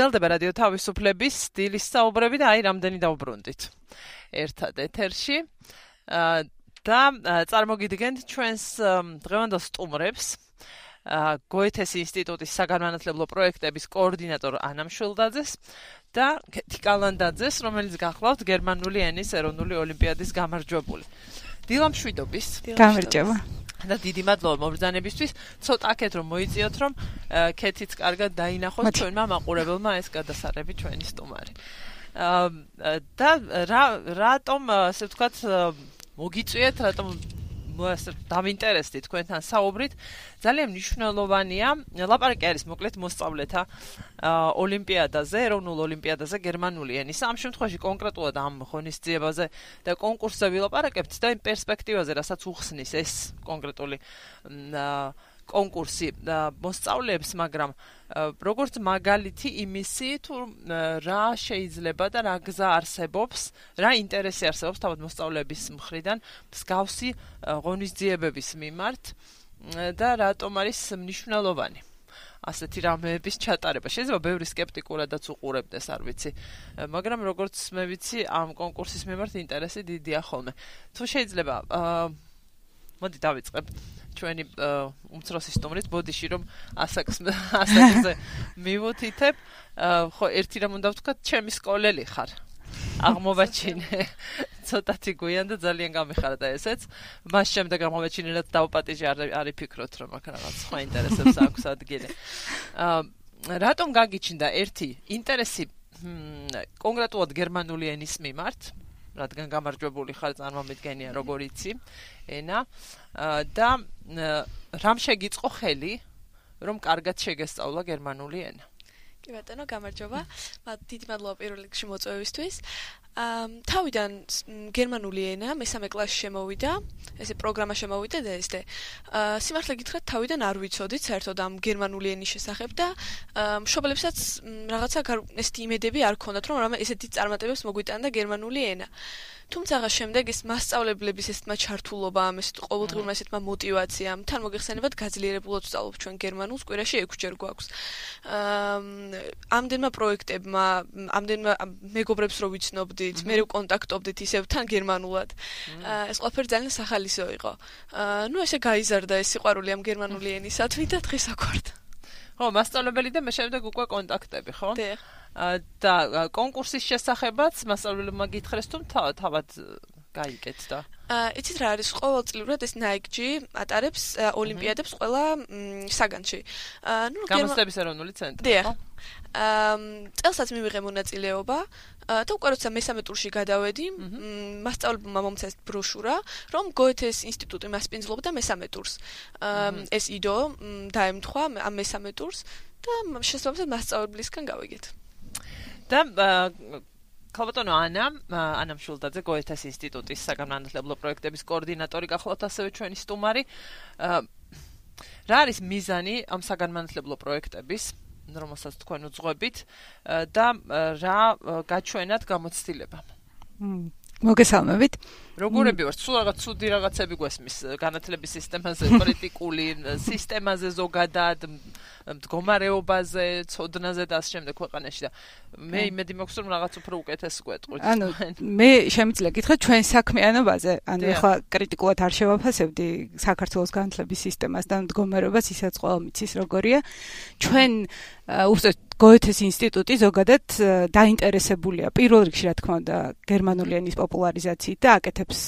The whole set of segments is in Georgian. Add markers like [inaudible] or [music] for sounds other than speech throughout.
გრძელდება რადიო თავისუფლების სტილის საუბრები და აი რამდენი დაუბრუნდით. ერთად ეთერში და წარმოგიდგენთ ჩვენს დღევანდელ სტუმრებს. გოეთეს ინსტიტუტის საგანმანათლებლო პროექტების კოორდინატორ ანა მშვილდაძეს და თიკალანდაძეს, რომელიც გახლავთ გერმანული ენის ეროვნული ოლიმპიადის გამარჯვებული. დილამშვიდობის. გამარჯობა. და დიდი მადლობა მობრძანებისთვის. ცოტა აქეთ რომ მოიწიოთ რომ ქეთიც კარგად დაინახოს ჩვენმა მაყურებელმა ეს გადასარები ჩვენი სტუმარი. და რა რატომ ასე ვთქვათ მოგიწვიეთ, რატომ დავინტერესდი თქვენთან საუბრით. ძალიან მნიშვნელოვანია. ლაპარაკი არის მოკლედ მოსწავლეთა ოლიმპიადაზე, ეროვნულ ოლიმპიადაზე გერმანული ენის. ამ შემთხვევაში კონკრეტულად ამ ღონისძიებაზე და კონკურსზე ვილაპარაკებთ და იმ პერსპექტივაზე, რასაც უხსნის ეს კონკრეტული კონკურსი მოსწავლეებს, მაგრამ როგორც მაგალითი იმისი თუ რა შეიძლება და რა გზა არსებობს, რა ინტერესი არსებობს თავად მოსწავლეების მხრიდან მსგავსი ღონისძიებების მიმართ და რატომ არის მნიშვნელოვანი ასეთი რამეების ჩატარება. შეიძლება ბევრი სკეპტიკურადაც უყურებდეს, არ ვიცი, მაგრამ როგორც მე ვიცი, ამ კონკურსის მიმართ ინტერესი დიდია ხოლმე. თუ შეიძლება აა მოდი დავიწყებ. ჩვენი უმცროსი სტუმრით ბოდიში რომ ასაკს ასაკზე [laughs] მივუთითებ. ხო ერთი რამ უნდა ვთქვა ჩემი სკოლელი ხარ. აღმოვაჩინე. [laughs] ცოტათი გვიან და ძალიან გამიხარდა ესეც. მას შემდეგ აღმოვაჩინე რაც დავპატიჟე არ არის ფიქრობთ რომ აქ რაღაც სხვა ინტერესებს აქვს ადგილი. რატომ გაგიჩნდა ერთი ინტერესი კონკრეტულად გერმანული ენის მიმართ რადგან გამარჯვებული ხარ წარმომიდგენია როგორ იცი ენა და რამ შეგიწყო ხელი რომ კარგად შეგესწავლა გერმანული ენა? კი ბატონო გამარჯობა. დიდი მადლობა პირველ რიგში მოწვევისთვის თავიდან გერმანული ენა მესამე კლასში შემოვიდა, ესე პროგრამა შემოვიდა DSD. სიმართლე გითხრათ, თავიდან არ ვიცოდით საერთოდ ამ გერმანული ენის შესახებ და მშობლებსაც რაღაცა ესეთი იმედები არ ქონდათ, რომ რამე ესეთი წარმატებებს მოგვიტანდა გერმანული ენა. თუმცაღა შემდეგ ეს მასწავლებლების ესეთმა ჩართულობამ, ესეთ ყოველდღიურმა ესეთმა мотиваციამ, თან მოგეხსენებათ გაძლიერებულად ვსწავლობ ჩვენ გერმანულს, კვირაში 6 ჯერ გვაქვს. აა ამდენმა პროექტებმა, ამდენმა მეგობრებს რო ვიცნობდი, ვიცნობდით, მე რო კონტაქტობდით ისევ თან გერმანულად. აა ეს ყველაფერი ძალიან სახალისო იყო. ნუ ესე გაიზარდა ეს სიყვარული ამ გერმანული ენისათვის და დღეს აქ ვარ. ხო, მასშტაბლებელი და მე შემდეგ უკვე კონტაქტები, ხო? დიახ. და კონკურსის შესახებაც მასწავლებელმა გითხრეს თუ თავად გაიგეთ და აა იცით რა არის ყოველწლიურად ეს Nike ატარებს ოლიმპიადებს ყველა საგანში. ნუ გამოსტების ეროვნული ცენტრი. დიახ. აა წელსაც მივიღე მონაწილეობა და უკვე როცა მესამე ტურში გადავედი, მასწავლებელმა მომცეს ბროშურა, რომ გოეთეს ინსტიტუტი მასპინძლობდა მესამე ტურს. ეს იდო დაემთხვა ამ მესამე ტურს და შესაძლოა მასწავლებლისგან გავიგეთ. და ქალბატონო ანა ანა მშულდაძე გოეთას ინსტიტუტის საგანმანათლებლო პროექტების კოორდინატორი გახლავთ ასევე ჩვენი სტუმარი რა არის მიზანი ამ საგანმანათლებლო პროექტების რომელსაც თქვენ უძღვებით და რა გაჩვენათ გამოცდილებამ მოგესალმებით. როგორები ვართ? სულ რაღაც ცუდი რაღაცები გვესმის განათლების სისტემაზე, პოლიტიკული [laughs] სისტემაზე ზოგადად, მდგომარეობაზე, ცოდნაზე და ამ შემდეგ ქვეყანაში და მე იმედი მაქვს რომ რაღაც უფრო უკეთეს გვეტყვით. ანუ მე შემიძლია გითხრა ჩვენ საქმიანობაზე, ანუ ეხლა კრიტიკულად არ შევაფასებდი საქართველოს განათლების სისტემას და მდგომარეობას, ისაც ყველა მიცის როგორია. ჩვენ უბრალოდ გოეთეს ინსტიტუტი ზოგადად დაინტერესებულია. პირველ რიგში რა თქმა უნდა გერმანული ენის პოპულარიზაციით და აკეთებს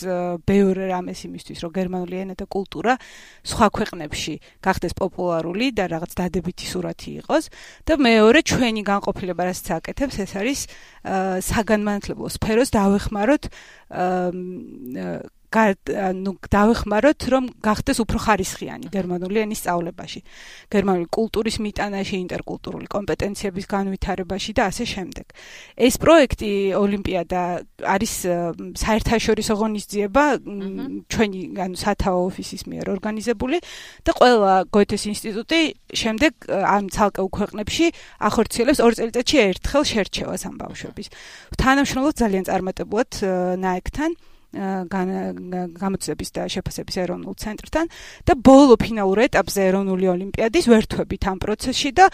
ბევრ რამეს იმისთვის რომ გერმანული ენა და კულტურა სხვა ქვეყნებში გახდეს პოპულარული და რაღაც დადებითი სურათი იყოს. და მეორე ჩვენი განყოფილება რასაც აკეთებს ეს არის საგანმანათლებლო სფეროს დავეხმაროთ ანუ დავეხმაროთ რომ გახდეს უფრო ხარისხიანი გერმანული ენის სწავლებაში, გერმანული კულტურის მიტანაში, ინტერკულტურული კომპეტენციების განვითარებაში და ასე შემდეგ. ეს პროექტი ოლიმპიადა არის საერთაშორისო ღონისძიება ჩვენი ანუ სათაო ოფისის მიერ ორგანიზებული და ყველა გოეთეს ინსტიტუტი შემდეგ ამ ცალკე უქვეყნებში ახორციელებს ორ წელიწადში ერთხელ შერჩევას ამ ბავშვების. თანამშრომლობთ ძალიან წარმატებულად ნაეკთან გამოცდების და შეფასების ეროვნულ ცენტრთან და ბოლო ფინალურ ეტაპზე ეროვნული ოლიმპიადის ვერთვებით ამ პროცესში და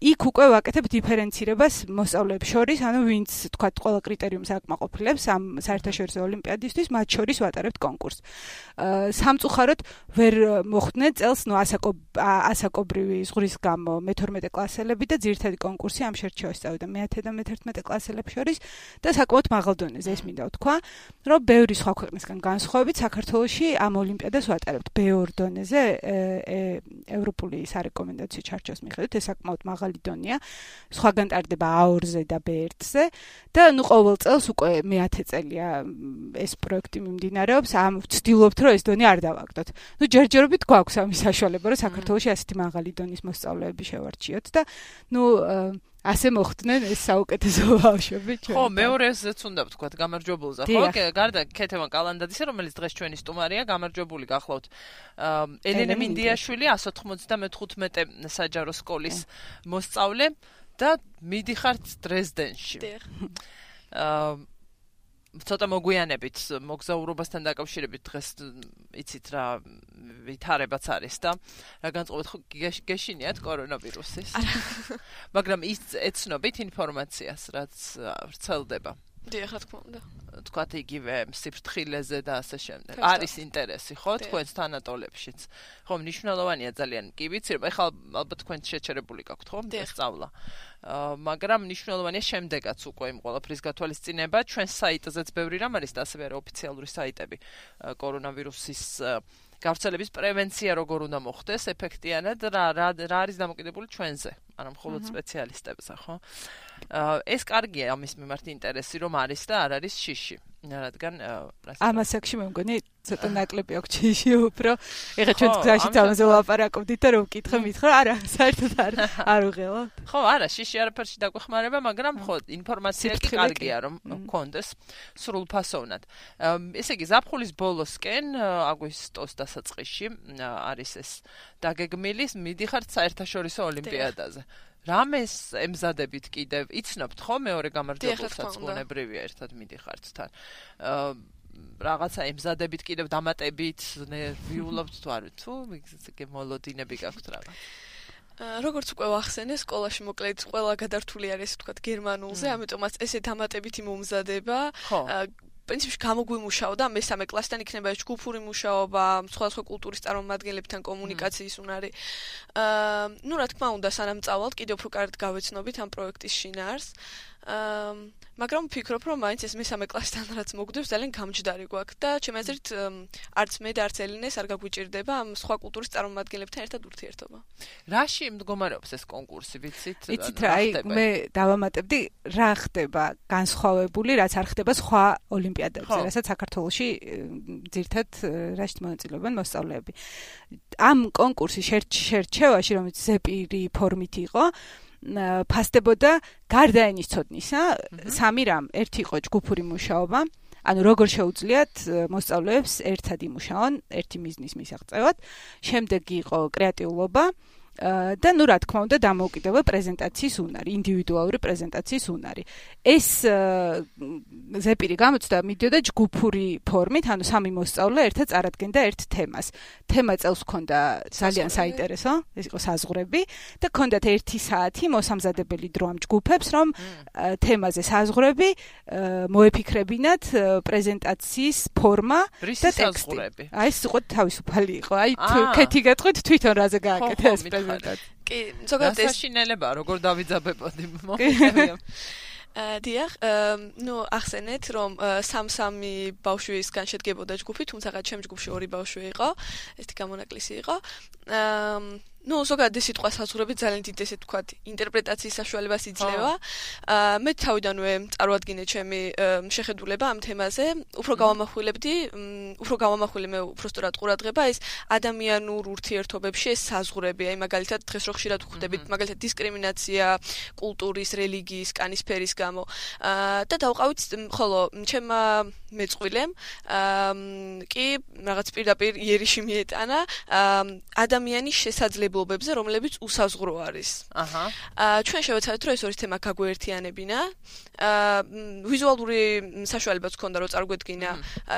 იქ უკვე ვაკეთებ დიფერენცირებას მოსწავლეებს შორის, ანუ ვინც თქვა ყველა კრიტერიუმს აკმაყოფილებს ამ საერთაშორისო ოლიმპიადისთვის, მათ შორის ვატარებთ კონკურსს. სამწუხაროდ ვერ მოხდნენ წელს, ნუ ასაკო ასაკობრივი ზღრის გამო მე-12 კლასელები და ძირითადი კონკურსი ამ შერჩევას წავიდა მე-10 და მე-11 კლასელებს შორის და საკმაოდ მაღალ დონეზე ეს მინდა ვთქვა. რომ ბევრი სხვა ქვეყნისგან განსხვავებით საქართველოში ამ ოლიმპიადას ვატარებთ. ბევრ დონეზე ევროპული სარეკომენდაციო ჩარჩოს მიხედვით ეს საკმაოდ მაღალი დონეა სხვაგან ტარდება A2-ზე და B1-ზე და ნუ ყოველ წელს უკვე მე-10 წელია ეს პროექტი მიმდინარეობს. ამ ვცდილობთ რომ ეს დონე არ დავაგდოთ. ნუ ჯერჯერობით გვაქვს ამის საშუალება რომ საქართველოში ასეთი მაღალი დონის მოსწავლეები შევარჩიოთ და ნუ ასე მოხდნენ ეს საუკეთესო ბავშვები ჩვენ. ხო, მეორეზეც უნდა ვთქვა, გამარჯვებულზე, ხო? გარდა ქეთევან კალანდაძისა, რომელიც დღეს ჩვენი სტუმარია, გამარჯვებული გახლავთ. ელენე მინდიაშვილი 195 საჯარო სკოლის მოსწავლე და მიდიხართ დრეზდენში. აა ცოტა მოგვიანებით მოგზაურობასთან დაკავშირებით დღეს იცით რა ვითარებაც არის და რა განწყობთ გეშინიათ კორონავირუსის? [laughs] მაგრამ ის ეცნობით ინფორმაციას რაც ვრცელდება დიახ, რა თქმა უნდა. თქვათ იგივე სიფრთხილეზე და ასე შემდეგ. არის ინტერესი, ხო, თქვენს თანატოლებშიც. ხო, მნიშვნელოვანია ძალიან. კი ვიცი, რომ ეხლა ალბათ თქვენ შეჩერებული გაქვთ, ხო, სწავლა. მაგრამ მნიშვნელოვანია შემდეგაც უკვე იმ ყველაფრის გათვალისწინება. ჩვენ საიტზეც ბევრი რამ არის და ასევე არის ოფიციალური საიტები კორონავირუსის გავრცელების პრევენცია როგორ უნდა მოხდეს ეფექტიანად რა რა არის დამოკიდებული ჩვენზე ანუ მხოლოდ სპეციალისტებზე ხო? ეს კარგია ამის მიმართ ინტერესი რომ არის და არ არის შიში რადგან ამასაკში მე მგონი ცოტა ნაკლები აქვს ჩიში უფრო. ეხა ჩვენ გზაში თამაზე ვლაპარაკობდით და რომ ვკითხე მითხრა არა საერთოდ არ არ უღელო ხო არა შიში არაფერში დაგვეხმარება მაგრამ ხო ინფორმაცია კი კარგია რომ გქონდეს სრულფასოვნად. ესე იგი ზაფხულის ბოლოსკენ აგვისტოს დასაწყისში არის ეს დაგეგმილი მიდიხართ საერთაშორისო ოლიმპიადაზე რამეს ემზადებით კიდევ? იცნობთ ხო მეორე გამარჯვებულსაც უნებრივია ერთად მიდიხართ თან. რაღაცა ემზადებით კიდევ დამატებით ნერვიულობთ თუ არ თუ ისე მოლოდინები გაქვთ რაღაც როგორც უკვე ვახსენე, სკოლაში მოკლედ ყველა გადართული არის, თქვათ, გერმანულზე, ამიტომაც ესე დამატებითი მომზადება. პრინციპში გამოგვიმუშაოდა მესამე კლასიდან იქნება ეს ჯგუფური მუშაობა, სხვადასხვა კულტურის წარმომადგენლებთან კომუნიკაციის უნარი. აა, ну, რა თქმა უნდა, სანამ წავალთ, კიდევ უფრო კარგად გავეცნობით ამ პროექტის შინაარს. აა მაგრამ ვფიქრობ, რომ მაინც ეს მესამე კლასიდან რაც მოგდებს, ძალიან გამჯდარი გვაქვს და ჩემი აზრით არც მე და არც ელინეს არ გაგვიჭirdება ამ სხვა კულტურის წარმომადგენლებთან ერთად ურთიერთობა. რაში მდგომარეობს ეს კონკურსი, ვიცით? ვიცით რა, აი მე დავამატებდი, რა ხდება განსხვავებული, რაც არ ხდება სხვა ოლიმპიადებზე, რასაც საქართველოში ძირთად რაში მონაწილეობენ მოსწავლეები. ამ კონკურსის შერჩევაში, რომელიც ზეპირი ფორმით იყო, ფასდებოდა გარდა ენის ცოდნისა. სამი რამ ერთი იყო ჯგუფური მუშაობა. ანუ როგორ შეუძლიათ მოსწავლეებს ერთად იმუშაონ ერთი მიზნის მისაღწევად. შემდეგი იყო კრეატიულობა და ნუ რა თქმა უნდა დამოუკიდებელ პრეზენტაციის უნარი, ინდივიდუალური პრეზენტაციის უნარი. ეს ზეპირი გამოცდა მიდიოდა ჯგუფური ფორმით, ანუ სამი მოსწავლე ერთად წარადგენდა ერთ თემას. თემა წელს ქონდა ძალიან საინტერესო, ეს იყო საზღვრები და ქონდათ 1 საათი მოსამზადებელი დრო ამ ჯგუფებს, რომ თემაზე საზღვრები მოეფიქრებინათ პრეზენტაციის ფორმა და ტექსტი. აი ეს იყო თავისუფალი იყო. აი თუ კეთი გეტყვით თვითონ რაზე გააკეთე ეს პრეზენტაცია. ზოგადად. კი, ზოგადად ეს საშინელება როგორ დავიძაბებოდი [laughs] მოხდა. აა დიახ, ნუ ახსენეთ რომ სამ-სამი ბავშვისგან შედგებოდა ჯგუფი, თუმცა ჩემ ჯგუფში ორი ბავშვი იყო, ესეთი გამონაკლისი იყო. აა ну, ზოგადად ეს სიტყვა საზღურები ძალიან დიდ ესე თქვათ ინტერპრეტაციის საშუალებას იძლევა. აა მე თავიდანვე წარვადგინე ჩემი შეხედულება ამ თემაზე. უფრო გავამახვილებდი, უფრო გავამახვილე მე უფრო სწორად ყურადღება ეს ადამიანურ ურთიერთობებში ეს საზღურები. აი მაგალითად დღეს რო ხშირად ვხვდებით, მაგალითად დისკრიმინაცია კულტურის, რელიგიის, კანისფერის გამო. აა და დავყავით ხოლო ჩემმა მეწყვილემ აა კი რაღაც პირდაპირ იერიში მიეტანა აა ადამიანის შესაძლებლობა შესაძლებლობებზე, რომლებიც უსაზღურო არის. აჰა. აა ჩვენ შევეცადეთ, რომ ეს ორი თემა გაგვერთიანებინა. აა ვიზუალური საშუალებაც ქონდა, რომ წარგვედგინა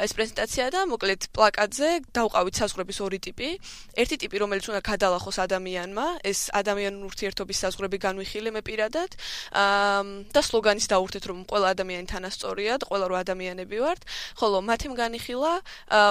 ეს პრეზენტაცია და მოკლედ პლაკატზე დავყავით საზღვრების ორი ტიპი. ერთი ტიპი, რომელიც უნდა გადალახოს ადამიანმა, ეს ადამიანური ურთიერთობის საზღვრები განვიხილე მე პირადად. აა და სლოგანის დაურთეთ, რომ ყველა ადამიანი თანასწორია და ყველა რო ადამიანები ვართ, ხოლო მათემ განიხილა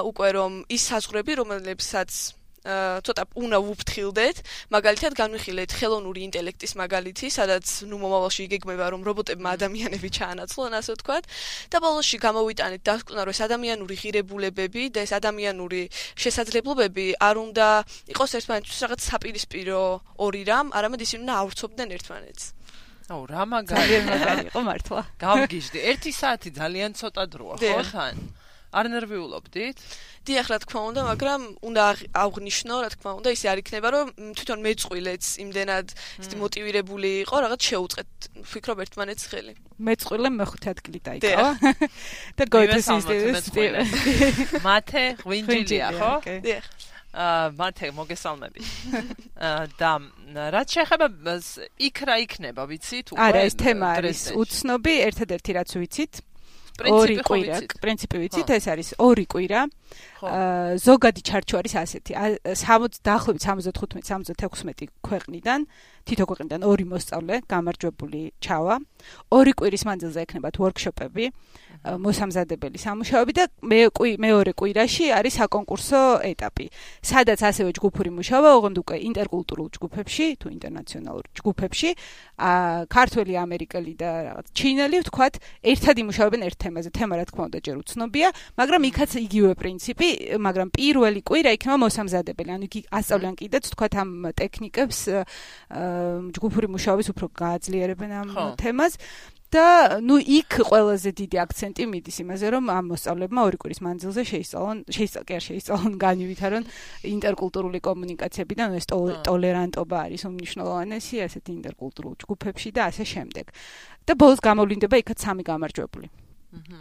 უკვე რომ ის საზღვრები, რომლებსაც ცოტა უნდა ვუფრთხილდეთ, მაგალითად განვიხილეთ ხელოვნური ინტელექტის მაგალითი, სადაც ნუ მომავალში იგეგმება რომ რობოტებმა ადამიანები ჩაანაცვლონ, ასე ვთქვათ, და ბოლოსში გამოვიტანეთ დასკვნა რომ ეს ადამიანური ღირებულებები და ეს ადამიანური შესაძლებლობები არ უნდა იყოს ერთმანეთთვის რაღაც საპირისპირო ორი რამ, არამედ ისინი უნდა აურცობდნენ ერთმანეთს. აუ რა მაგარი იყო მართლა. გავგიჟდი. 1 საათი ძალიან ცოტა დროა, ხო თან? არ ნერვიულობდით? დიახ, რა თქმა უნდა, მაგრამ უნდა აღნიშნო, რა თქმა უნდა, ისე არ იქნება, რომ თვითონ მეწყვილეც იმდენად ისეთი მოტივირებული იყო, რაღაც შეუწყეთ, ვფიქრობ ერთმანეთს ხელი. მეწყვილე მეხუთე ადგილი დაიკავა. [laughs] და გოითეს ინსტიტუტი. [laughs] მათე ღვინჯილია, ხო? დიახ. აა მათე მოგესალმები. [laughs] და რაც შეეხება იქ რა იქნება, ვიცით უკვე? არა, ეს თემა არის უცნობი, ერთადერთი რაც ვიცით. ორი კვირა, პრინციპი ვიცით, ეს არის ორი კვირა. აა ზოგადი ჩარჩო არის ასეთი. 60 დაახლოებით 75-76 ქვეყნიდან, თითო ქვეყნიდან ორი მოსწავლე გამარჯვებული ჩავა. ორი კვირის მანძილზე ექნებათ ვორქშოპები. მოსამზადებელი სამუშაოები და მე მეორე კვირაში არის საკონკურსო ეტაპი. სადაც ასევე ჯგუფური მუშაობა, ოღონდ უკვე ინტერკულტურულ ჯგუფებში, თუ ინტერნაციონალურ ჯგუფებში, აა ქართველი, ამერიკელი და რაღაც ჩინელი, ვთქვათ, ერთად იმუშავებენ ერთ თემაზე. თემა რა თქმა უნდა ჯერ უცნობია, მაგრამ იქაც იგივე პრინციპი, მაგრამ პირველი კვირა იქნება მოსამზადებელი. ანუ იგი ასწავლიან კიდეც, ვთქვათ, ამ ტექნიკებს ჯგუფური მუშაობის უფრო გააძლიერებენ ამ თემას. და ნუ იქ ყველაზე დიდი აქცენტი მიდის იმაზე, რომ ამ მოსწავლეებმა ორი კვირის მანძილზე შეისწავლონ, შეისწავლონ, შეისწავლონ განივითარონ ინტერკულტურული კომუნიკაციები და ეს ტოლერანტობა არის უმნიშვნელოვანესი ასეთ ინტერკულტურულ ჯგუფებში და ასე შემდეგ. და ბოლოს გამოვლინდება იქაც სამი გამარჯვებული. აჰა.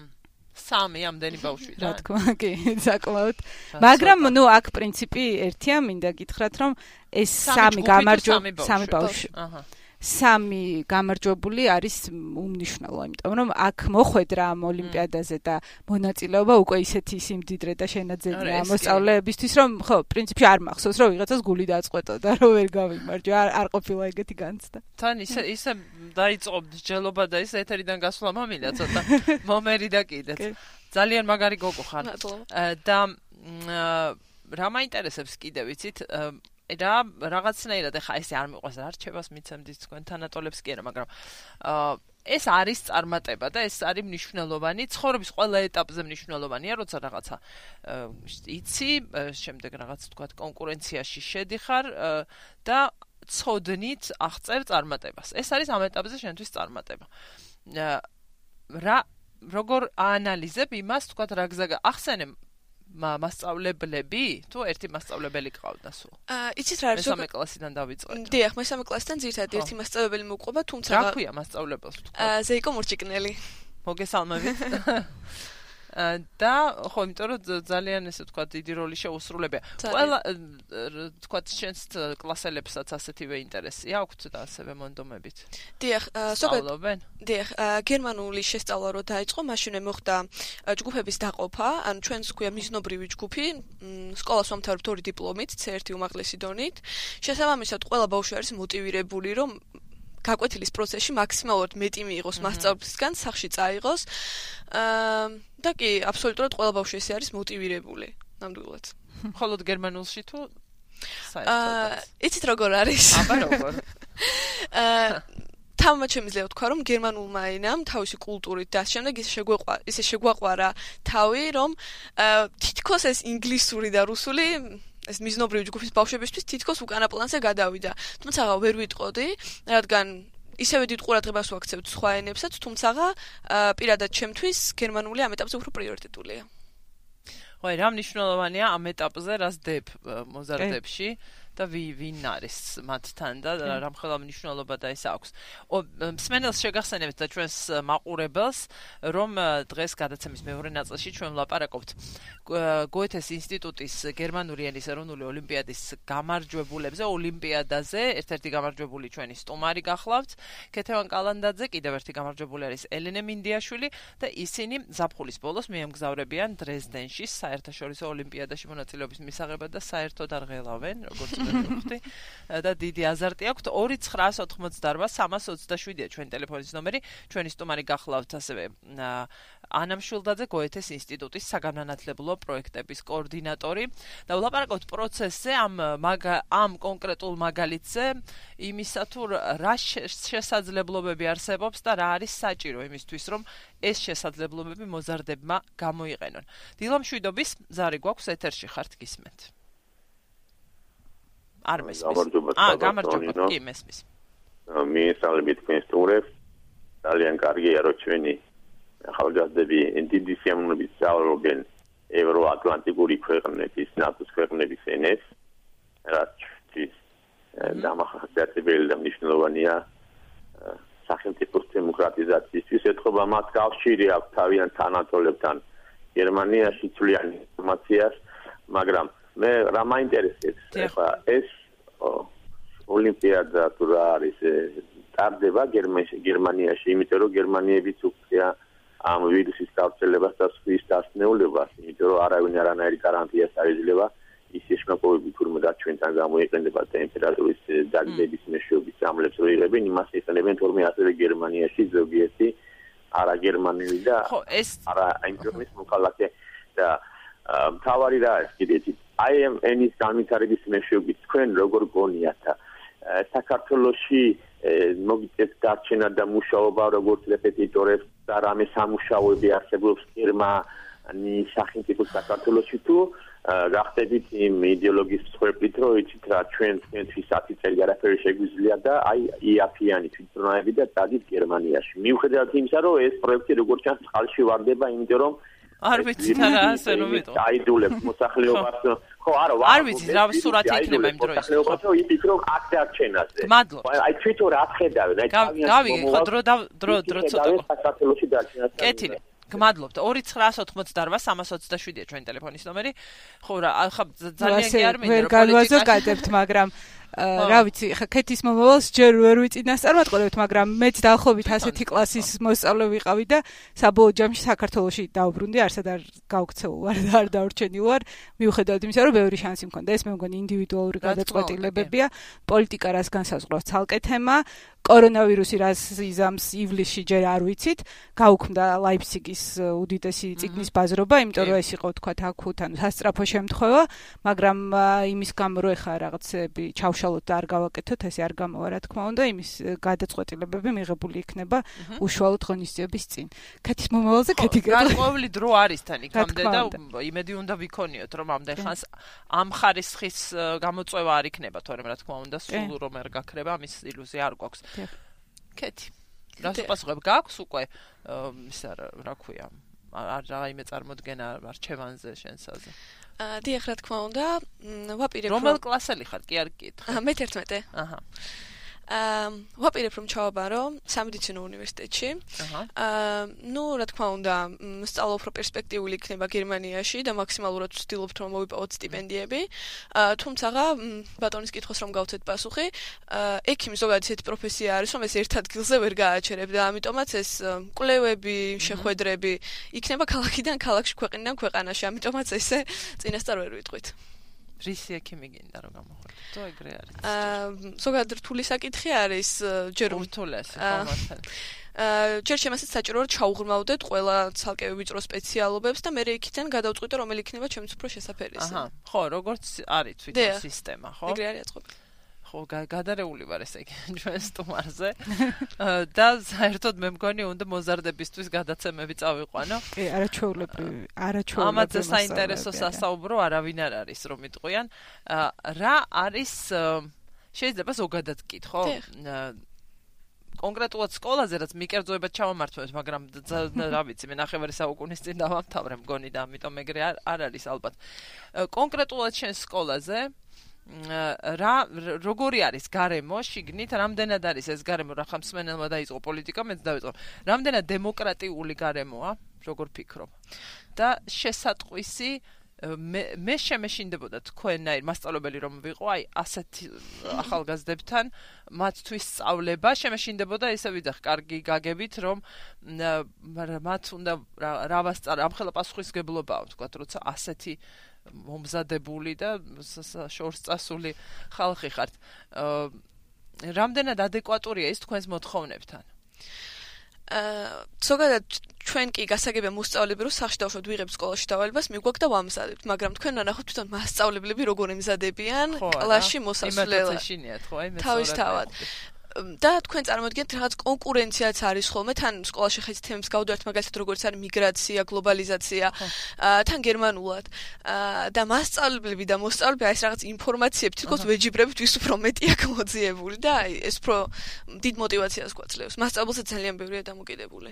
სამი ამდენი ბავშვი რა. თქმა კი საკმაოდ მაგრამ ნუ აქ პრინციპი ერთია მინდა გითხრათ რომ ეს სამი გამარჯვებული სამი ბავშვი. აჰა სამი გამარჯვებული არის უმნიშვნელო, იმიტომ რომ აქ მოხვედრა ამ ოლიმპიადაზე და მონაწილეობა უკვე ისეთი სიმდიდრე და შენაძენია მოსწავლეებისთვის, რომ ხო, პრინციპში არ მახსოვს, რომ ვიღაცას გული დააწყვეტო და რომ ვერ გავიმარჯვე, არ არ ყოფილა ეგეთი განცდა. თან ისე ისე დაიწყო ჯელობა და ის ეთერიდან გასვლა მამილა ცოტა [laughs] მომერი და კიდეც. ძალიან მაგარი გოგო ხარ. და რა მაინტერესებს კიდე ვიცით? რა რაღაცნაირად ახლა ესე არ მიყვას რა რჩევას მიცემდით თქვენ თანატოლებს კი არა მაგრამ აა ეს არის წარმატება და ეს არის მნიშვნელოვანი ცხოვრების ყველა ეტაპზე მნიშვნელოვანია როცა რაღაცა იცი შემდეგ რაღაც თქვა კონკურენციაში შედიხარ და ცოდნით აღწერ წარმატებას. ეს არის ამ ეტაპზე შენთვის წარმატება. რა როგორ აანალიზებ იმას თქვა რა გზა ახსენე მასწავლებლები თუ ერთი მასწავლებელი ყავდა სულ? აა იცით რა არის? მესამე კლასიდან დავიწყე. დიახ, მესამე კლასიდან ძირთადად ერთი მასწავლებელი მოყვება, თუმცა რა ქვია მასწავლებელს თქვა? აა ზეიკო მურჭიკნელი. მოგესალმებით. [laughs] და ხო, იმიტომ რომ ძალიან ესე თქვა დიდი როლი შეუსრულებია. ყველა თქვა შენს კლასელებსაც ასეთივე ინტერესი აქვთ და ასევე მონდომებით. დიახ, ზოგადად დიახ, გერმანული შესწავლა რო დაიწყო, მაშინე მოხდა ჯგუფების დაყოფა, ანუ ჩვენს ქვია მიზნობრივი ჯგუფი, სკოლას ვამთავრებთ ორი დიპლომით, C1 უმაღლესი დონით. შესაბამისად, ყველა ბავშვი არის მოტივირებული, რომ გაკვეთილის პროცესში მაქსიმალურად მეტი მიიღოს მასწავლებლისგან, სახში წაიღოს. აა და კი, აბსოლუტურად ყველა ბავშვი ესე არის მოტივირებული. ნამდვილად. [laughs] მხოლოდ გერმანულში თუ აა იცით როგორ არის? აბა როგორ? [laughs] აა თამამად შემიძლია ვთქვა, რომ გერმანულმა ენამ თავისი კულტურით და შემდეგ ისე შეგვეყვა, ისე შეგვაყვარა თავი, რომ თითქოს ეს ინგლისური და რუსული ეს მიზნობრივი ჯგუფის ბავშვებისთვის თითქოს უკანა პლანზე გადავიდა. თუმცა ვერ ვიტყოდი, რადგან ისევე დიდ ყურადღებას ვაქცევთ სხვა ენებსაც, თუმცა პირადად ჩემთვის გერმანული ამ ეტაპზე უფრო პრიორიტეტულია. ხო, რა მნიშვნელოვანია ამ ეტაპზე, რას დებ მოზარდებში და ვინ არის მათთან და რამხელა მნიშვნელობა და ეს აქვს. მსმენელს შეგახსენებთ და ჩვენს მაყურებელს, რომ დღეს გადაცემის მეორე ნაწილში ჩვენ ვლაპარაკობთ გოეთეს ინსტიტუტის გერმანული ენის ეროვნული ოლიმპიადის გამარჯვებულებზე, ოლიმპიადაზე. ერთ-ერთი გამარჯვებული ჩვენი სტუმარი გახლავთ, ქეთევან კალანდაძე, კიდევ ერთი გამარჯვებული არის ელენე მინდიაშვილი და ისინი ზაფხულის ბოლოს მიემგზავრებიან დრეზდენში საერთაშორისო ოლიმპიადაში მონაწილეობის მისაღებად და საერთოდ არ ღელავენ, როგორც ვთქვი. და დიდი აზარტი აქვთ 298327-ია ჩვენი ტელეფონის ნომერი. ჩვენი სტუმარი გახლავთ ასევე ანამშულდაძე გოეთეს ინსტიტუტის საგანმანათლებლო პროექტების კოორდინატორი და ვლაპარაკობთ პროცესზე ამ ამ კონკრეტულ მაგალითზე იმისა თუ რა შესაძლებლობები არსებობს და რა არის საჭირო იმისთვის რომ ეს შესაძლებლობები მოზარდებმა გამოიყენონ. დილამშვიდობის ზარი გვაქვს ეთერში ხართ გისმენთ. არ მესმის. აა, გამარჯობა, კი მესმის. მიესალმებით თქვენ სტუმრებს. ძალიან კარგია რომ ჩვენი ახალგაზრდები დიდი სიამოვნებით სწავლობენ ევროატლანტიკური ქვეყნების, ნატოს ქვეყნების ენებს. რაც ის დამახასიათებელი და მნიშვნელოვანია სახელმწიფოს დემოკრატიზაციისთვის. ეთქობა მათ კავშირი აქვს თავიანთ თანატოლებთან გერმანიაში წვლიანი ინფორმაციას, მაგრამ მე რა მაინტერესებს? ახლა ეს ოლიმპიადა თუ რა არის ტარდება გერმანიაში იმიტომ რომ გერმანიებიც უკვე ამ ვირუსის გავრცელებას და სვის დასნეულებას იმიტომ რომ არავინ არანაირი გარანტიას არ ეძლევა ის შეშნაკოვები თურმე და ჩვენთან გამოიყენდება ტემპერატურის დაგდების მეშვეობის სამლებს რო იღებენ იმას იყენებენ თურმე ასევე გერმანიაში ზოგიერთი არა გერმანელი და არა ინტერნეტის მოქალაქე და მთავარი რა არის კიდეც აი ამ ენის განვითარების მეშვეობით თქვენ როგორ გონიათ საქართველოსი მოგიწევთ დარჩენა და მუშაობა როგორც რეპეტიტორებს და რამე სამუშაოები არსებობს გერმანი სახელმწიფო საქართველოსი თუ გახდებით იმ იდეოლოგიის მსხვერპლით რომ იცით რა ჩვენ თქვენთვის 10 წელი არაფერი შეგვიძლია და აი იაფიანი თვითმფრინავები და დადით გერმანიაში. მიუხედავად იმისა რომ ეს პროექტი როგორც ჩანს წყალში ვარდება იმიტომ რომ არ ვიცი რა ასე რომ ვიტყვი. აიდულებს მოსახლეობას. ხო, არა, არ ვიცი რა სურათი იქნება იმ დროის. მოსახლეობას რომ იფიქრო აქ დარჩენაზე. მადლობა. აი თვითონ რა ხედავენ, აი გავიგე, ხო დრო დრო დრო ცოტა. საქართველოსი დარჩენაზე. კეთილი. გმადლობთ 2988-327-ია ჩვენი ტელეფონის ნომერი. ხო რა, ახლა ძალიან კი არ მინდა რომ პოლიტიკა ვერ განვაზოგადებთ, მაგრამ რა ვიცი, ხა ქეთის მომავალს ჯერ ვერ ვიწინასწარმეტყოლებთ, მაგრამ მეც დაახლოებით ასეთი კლასის მოსწავლე ვიყავი და საბოლოო ჯამში საქართველოსში დაუბრუნდი, არსად არ გავქცეულ ვარ და არ დავრჩენილ ვარ, მიუხედავად იმისა, რომ ბევრი შანსი მქონდა. ეს მე მგონი ინდივიდუალური გადაწყვეტილებებია, პოლიტიკა რას განსაზღვრავს? ცალკე თემა, კორონავირუსი რას იზამს ივლისში ჯერ არ ვიცით, გაუქმდა ლაიფციგის უდიდესი ციგნის ბაზრობა, იმიტომ რომ ეს იყო თქვა აკუთ ან სასტრაფო შემთხვევა, მაგრამ იმის გამო რომ ეხა რაღაცები ჩავშალოთ და არ გავაკეთოთ, ესე არ გამოვა რა თქმა უნდა, იმის გადაწყვეტილებები მიღებული იქნება უშუალოდ ღონისძიების წინ. ქეთის მომავალზე ქეთი გეტყვი. ყოველი დრო არის თან იქამდე და იმედი უნდა ვიქონიოთ, რომ ამდენ ხანს ამ ხარისხის გამოწვევა არ იქნება, თორემ რა თქმა უნდა, სულ რომ არ გაქრება, ამის ილუზია არ გვაქვს. კეთი. რას პასუხებ გაქვს უკვე ისა რა ქვია? არ რაიმე წარმოდგენა არჩევანზე შენსაზე. აა დიახ რა თქმა უნდა, ვაპირებ რომელ კლასელი ხარ? კი არ გითხარ. მე 11. აჰა. აა ვაპირებ რომ ჩავაბარო სამედიცინო უნივერსიტეტში. აა ნუ რა თქმა უნდა, სწავლა უფრო პერსპექტიული იქნება გერმანიაში და მაქსიმალურად ვცდილობთ რომ მოვიპოვოთ სტიპენდიები. აა თუმცა ბატონის კითხოს რომ გავცეთ პასუხი, აა ექიმი ზოგადად ისეთი პროფესია არის, რომ ეს ერთ ადგილზე ვერ გააჩერებ და ამიტომაც ეს კვლევები, შეხვედრები იქნება ქალაქიდან ქალაქში, ქვეყნიდან ქვეყანაში, ამიტომაც ესე წინასწარ ვერ ვიტყვით. რისი ექიმი გინდა რომ გამოხატო? თუ ეგრე არის. აა ზოგადად რთული საკითხი არის ჯერ რთულესი ხომასთან. აა ჯერ შემასაც საჭირო რომ ჩაუღრმავდეთ ყველა ცალკე ვიწრო სპეციალობებს და მე იქიდან გადავწყვიტე რომელი იქნება ჩემს უფრო შესაძლებელია. აჰა. ხო, როგორც არის თვითონ სისტემა, ხო? ეგრე არის აწყობილი. ხო გადარეული ვარ ესე იგი ჩვენ სტუმარზე და საერთოდ მე მგონი უნდა მოზარდებისთვის გადაცემები წავიყვანო კი არაჩვეულებრივი არაჩვეულებრივი ამაზე საინტერესო სასაუბრო არავინ არ არის რომ იტყვიან რა არის შეიძლება ზოგადად კითხო კონკრეტულად სკოლაზე რაც მიკერძოებად ჩავამართვებს, მაგრამ რა ვიცი, მე ნახევარი საუკუნის წინ დავამთავრე მგონი და ამიტომ ეგრე არ არის ალბათ. კონკრეტულად შენ სკოლაზე რა როგორი არის გარემო შიგნით? რამდენად არის ეს გარემო? რა ხამსმენელმა დაიწყო პოლიტიკა მეც დავიწყო. რამდენად დემოკრატიული გარემოა? როგორ ფიქრობ? და შესატყვისი მე მე შემეშინდებოდა თქვენაირ მასწავლებელი რომ ვიყო აი ასეთ ახალგაზრდებთან მათთვის სწავლება შემეშინდებოდა ესე ვიძახ კარგი გაგებით რომ მათ უნდა რა ვასწარ ამხელა პასუხისგებლობაა თქვა როცა ასეთი მომზადებული და შორს წასული ხალხი ხართ. რამდენად ადეკვატურია ის თქვენს მოთხოვნებთან? აა ზოგადად ჩვენ კი გასაგებია მოსწავლეები რომ სახში დავშოთ ვიღებ სკოლაში დავალებას მიგვაქვს და ვამზადებთ მაგრამ თქვენ ნახოთ თვითონ მასწავლებლები როგორ ემზადებიან კლასში მოსასვლელად. თავისთავად და თქვენ წარმოიდგენთ რაღაც კონკურენციაც არის ხოლმე თან სკოლაში ხეთ თემებს გავდევართ მაგალითად როგორც არის მიგრაცია, გლობალიზაცია, თან გერმანულად და მასწავლებლები და მოსწავლებლები აი ეს რაღაც ინფორმაციები თითქოს ვეჯიბრებთ ვის უფრო მეტია გამოძიებული და აი ეს უფრო დიდ мотивაციას გვაძლევს. მასწავლებელზე ძალიან ბევრია დამოკიდებული.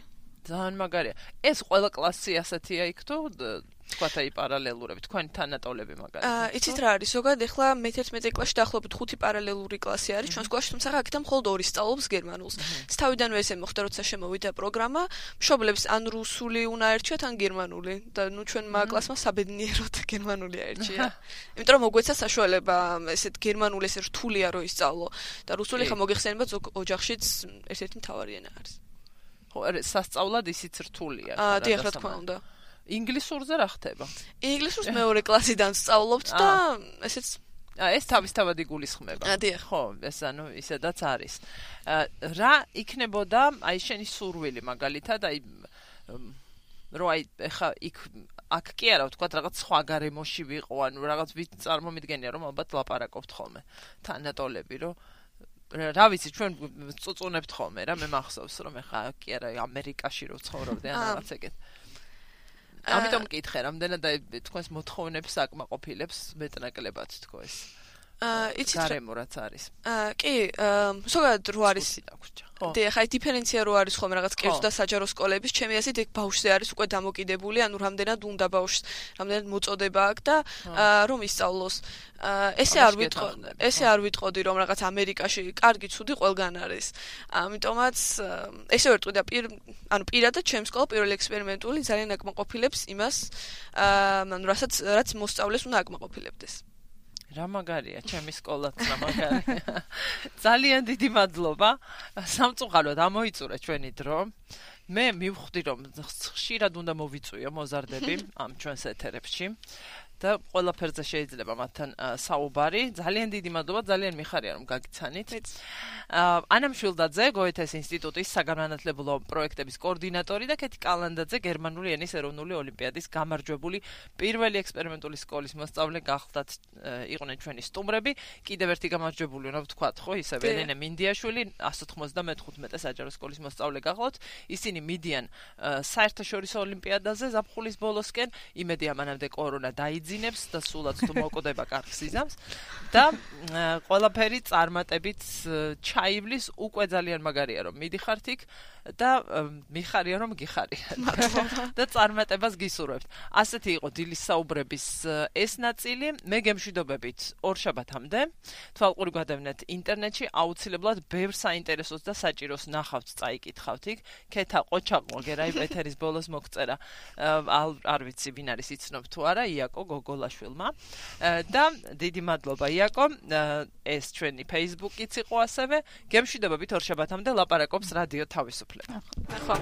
ძალიან მაგარია. ეს ყველა კლასი ასეთია იქ თუ? თქვათ აი პარალელურები თქვენი თანატოლები მაგალითად აა იცით რა არის? ზოგადად ეხლა მე-11 კლასში დაახლოებით 5 პარალელური კლასი არის ჩვენ სკოლაში თუმცა აქ და მხოლოდ ორი სწავლობს გერმანულს. თავიდანვე ესე მოხდა როცა შემოვიდა პროგრამა მშობლებს ან რუსული უნდა ერჩიათ ან გერმანული. და ნუ ჩვენმა კლასმა საბედნიეროდ [laughs] გერმანული აერჩია იმიტომ რომ მოგვეცა საშუალება ესეთ გერმანული ესე რთულია რომ ისწავლო. და რუსული ხა მოგიხსენება ზოგ ოჯახშიც ერთ-ერთი მთავარი ენა არის სასწავლად ისიც რთულია აა დიახ რა თქმა უნდა ინგლისურზე რა ხდება? ინგლისურს მეორე კლასიდან სწავლობთ და ესეც ა ეს თავისთავად იგულისხმება. ა დიახ. ხო, ეს ანუ ისედაც არის. რა იქნებოდა აი შენი სურვილი მაგალითად აი რო აი ეხა იქ აქ კი არა ვთქვა რაღაც სხვა გარემოში ვიყო, ანუ რაღაც ვით წარმომიდგენია რომ ალბათ ლაპარაკობთ ხოლმე თანატოლები, რომ რა ვიცი ჩვენ წუწუნებთ ხოლმე რა მე მახსოვს რომ ეხა კი არა ამერიკაში რო ცხოვრობდი ან რაღაც ეგეთ. ამიტომ მკითხე, რამდენად თქვენს მოთხოვნებს აკმაყოფილებს მეტნაკლებად თქო ეს. აა იცით რა რემორაც არის. აა კი, ზოგადად რო არის დაგვრჩა. ხო. დი ხაი დიფერენცია რო არის ხოლმე რაღაც კერძო და საჯარო სკოლების, ჩემი ასეთ ეგ ბავშვზე არის უკვე დამოკიდებული, ანუ რამდენად უნდა ბავშვს, რამდენად მოწოდება აქვს და რომ ისწავლოს. აა ესე არ ვიტყო, ესე არ ვიტყოდი რომ რაღაც ამერიკაში კარგი ცუდი ყველგან არის. ამიტომაც ესე ვერ ტყვი და პირ ანუ პირადად ჩემს სკოლა პირველი ექსპერიმენტული ძალიან აკმაყოფილებს იმას აა ანუ რასაც რაც მოსწავლეს უნდა აკმაყოფილებდეს. რა მაგარია ჩემი სკოლაც რა მაგარია [laughs] ძალიან დიდი მადლობა. სამწუხაროდ ამოიწურა ჩვენი დრო. მე მივხვდი რომ ხშირად უნდა მოვიწვიო მოზარდები ამ ჩვენს ეთერებში და ყველაფერზე შეიძლება მათთან საუბარი. ძალიან დიდი მადლობა, ძალიან მიხარია რომ გაგიცანით. ანა მშვილდაძე, გოეთეს ინსტიტუტის საგანმანათლებლო პროექტების კოორდინატორი და კეთი კალანდაძე, გერმანული ენის ეროვნული ოლიმპიადის გამარჯვებული პირველი ექსპერიმენტული სკოლის მოსწავლე გახლდათ იყვნენ ჩვენი სტუმრები. კიდევ ერთი გამარჯვებული უნდა ვთქვათ, ხო, ისევე ელენე მინდიაშვილი 195 საჯარო სკოლის მოსწავლე გახლდათ. ისინი მიდიან საერთაშორისო ოლიმპიადაზე ზაფხულის ბოლოსკენ. იმედია მანამდე კორონა დაიძინა იძინებს და სულაც თუ მოკვდება კარგ სიზამს და ყველაფერი წარმატებით ჩაივლის უკვე ძალიან მაგარია რომ მიდიხართ იქ და მიხარია რომ გიხარია [laughs] და წარმატებას გისურვებთ. ასეთი იყო დილის საუბრების ეს ნაწილი. მე გემშვიდობებით ორ შაბათამდე. თვალყური გადავნეთ ინტერნეტში აუცილებლად ბევრ საინტერესოს და საჭიროს ნახავთ, წაიკითხავთ იქ. ქეთა ყოჩაყო გერაი პეთერის [laughs] ბოლოს მოგწერა. არ ვიცი ვინ არის იცნობ თუ არა იაკო გოგოლაშვილმა. და დიდი მადლობა იაკო. ეს ჩვენი Facebook-იც იყო ასევე. გემშვიდობებით ორ შაბათამდე ლაპარაკობს რადიო თავისუფლება. ახლა. ახლა.